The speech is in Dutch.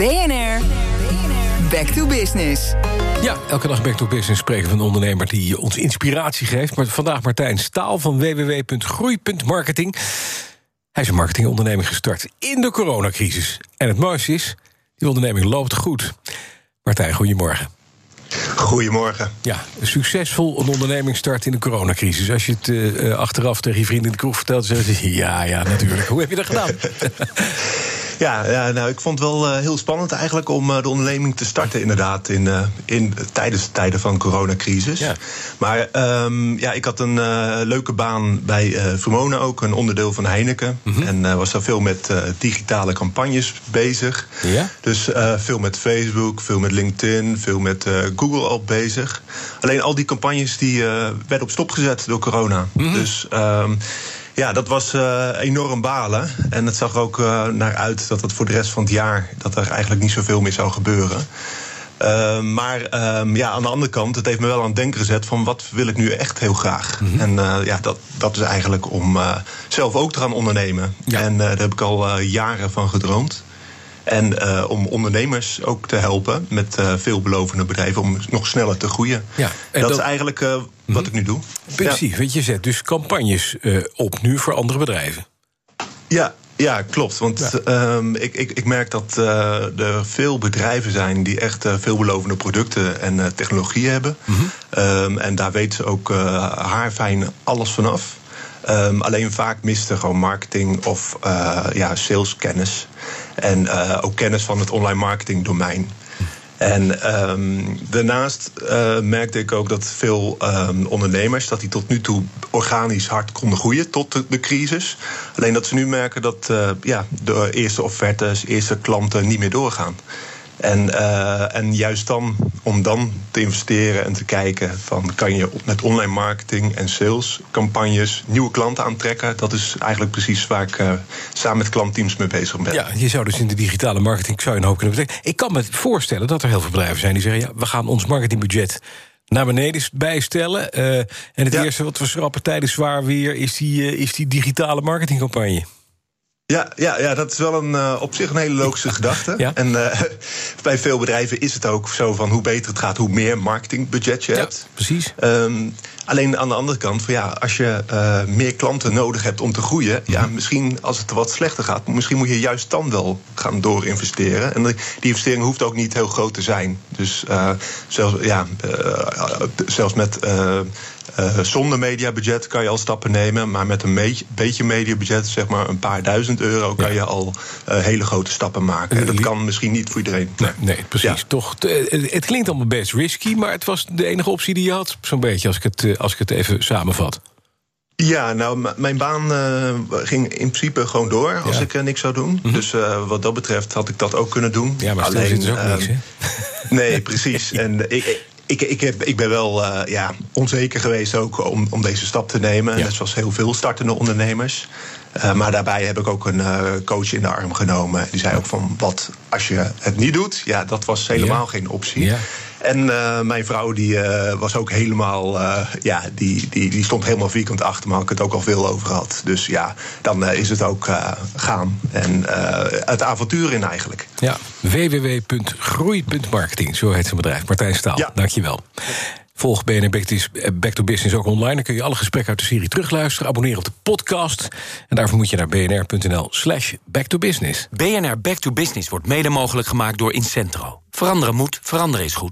BNR, Back to Business. Ja, elke dag Back to Business spreken we een ondernemer die ons inspiratie geeft. Maar vandaag Martijn Staal van www.groei.marketing. Hij is een marketingonderneming gestart in de coronacrisis. En het mooiste is, die onderneming loopt goed. Martijn, goedemorgen. Goedemorgen. Ja, succesvol een onderneming start in de coronacrisis. Als je het uh, achteraf tegen je vrienden in de kroeg vertelt, dan zeggen ze: ja, ja, natuurlijk. Hoe heb je dat gedaan? Ja, ja, nou, ik vond het wel uh, heel spannend eigenlijk om uh, de onderneming te starten, inderdaad, in, uh, in, tijdens de tijden van de coronacrisis. Ja. Maar um, ja, ik had een leuke baan bij Vermona ook, een onderdeel van Heineken. Mm -hmm. En was daar veel met digitale campagnes bezig. Ja? Dus veel met Facebook, veel met LinkedIn, veel met Google al bezig. Alleen al die campagnes die werden op stop gezet door corona. Mm -hmm. Dus. Um, ja, dat was uh, enorm balen. En het zag er ook uh, naar uit dat het voor de rest van het jaar... dat er eigenlijk niet zoveel meer zou gebeuren. Uh, maar ja, aan de andere kant, het heeft me wel aan het denken gezet... van wat wil ik nu echt heel graag. Mm -hmm. En ja, dat, dat is eigenlijk om zelf ook te gaan ondernemen. Ja. En daar heb ik al jaren van gedroomd. En uh, om ondernemers ook te helpen met uh, veelbelovende bedrijven om nog sneller te groeien. Ja, en dat, dat is eigenlijk uh, wat ik nu doe. Precies, ja. want je zet dus campagnes op nu voor andere bedrijven. Ja, ja, klopt. Want ja. Um, ik, ik, ik merk dat uh, er veel bedrijven zijn die echt uh, veelbelovende producten en uh, technologieën hebben. Mm -hmm. um, en daar weten ze ook haarfijn alles vanaf. Um, alleen vaak mist er gewoon marketing of uh, ja, saleskennis. En uh, ook kennis van het online marketing domein. En um, daarnaast uh, merkte ik ook dat veel um, ondernemers... dat die tot nu toe organisch hard konden groeien tot de, crisis. Alleen dat ze nu merken dat ja, de eerste offertes, eerste klanten niet meer doorgaan. En, uh, en juist dan, om dan te investeren en te kijken van kan je met online marketing en salescampagnes nieuwe klanten aantrekken. Dat is eigenlijk precies waar ik uh, samen met klantteams mee bezig ben. Ja, je zou dus in de digitale marketing zou je een hoop kunnen betekenen. Ik kan me voorstellen dat er heel veel bedrijven zijn die zeggen: ja, we gaan ons marketingbudget naar beneden bijstellen. Uh, en het ja. eerste wat we schrappen tijdens zwaar weer is die, is die digitale marketingcampagne. Ja, ja, ja, dat is wel een, uh, op zich een hele logische gedachte. Ja. En uh, bij veel bedrijven is het ook zo van hoe beter het gaat, hoe meer marketingbudget je ja, hebt. Precies. Um, alleen aan de andere kant, van ja, als je uh, meer klanten nodig hebt om te groeien, ja, misschien als het wat slechter gaat, misschien moet je juist dan wel gaan doorinvesteren. En die investering hoeft ook niet heel groot te zijn. Dus zelfs, ja, zelfs met zonder mediabudget kan je al stappen nemen. Maar met een beetje, mediabudget, zeg maar een paar duizend euro, kan ja. je al uh, hele grote stappen maken. En dat kan misschien niet voor iedereen. Nee, nee precies. Ja. Toch, het klinkt allemaal best risky, maar het was de enige optie die je had, zo'n beetje, als ik het, als ik het even samenvat. Ja, nou, mijn baan uh, ging in principe gewoon door als ja. ik uh, niks zou doen. Mm -hmm. Dus uh, wat dat betreft had ik dat ook kunnen doen. Ja, maar alleen ook niks, hè? Nee, precies. En ik, ik, ik, heb, ik ben wel uh, ja, onzeker geweest ook om, om deze stap te nemen. Ja. Net zoals heel veel startende ondernemers. Uh, maar daarbij heb ik ook een uh, coach in de arm genomen. Die zei ook van, wat als je het niet doet? Ja, dat was helemaal ja. geen optie. Ja. En uh, mijn vrouw die uh, was ook helemaal, uh, ja, die, die, die stond helemaal vierkant achter me. Had ik het ook al veel over gehad. Dus ja, dan is het ook gaan. En het avontuur in eigenlijk. Ja, www.groei.marketing, zo heet zijn bedrijf. Martijn Staal, ja. dankjewel. Volg BNR Back to Business ook online. Dan kun je alle gesprekken uit de serie terugluisteren. Abonneer op de podcast. En daarvoor moet je naar bnr.nl slash back to business. BNR Back to Business wordt mede mogelijk gemaakt door Incentro. Veranderen moet, veranderen is goed.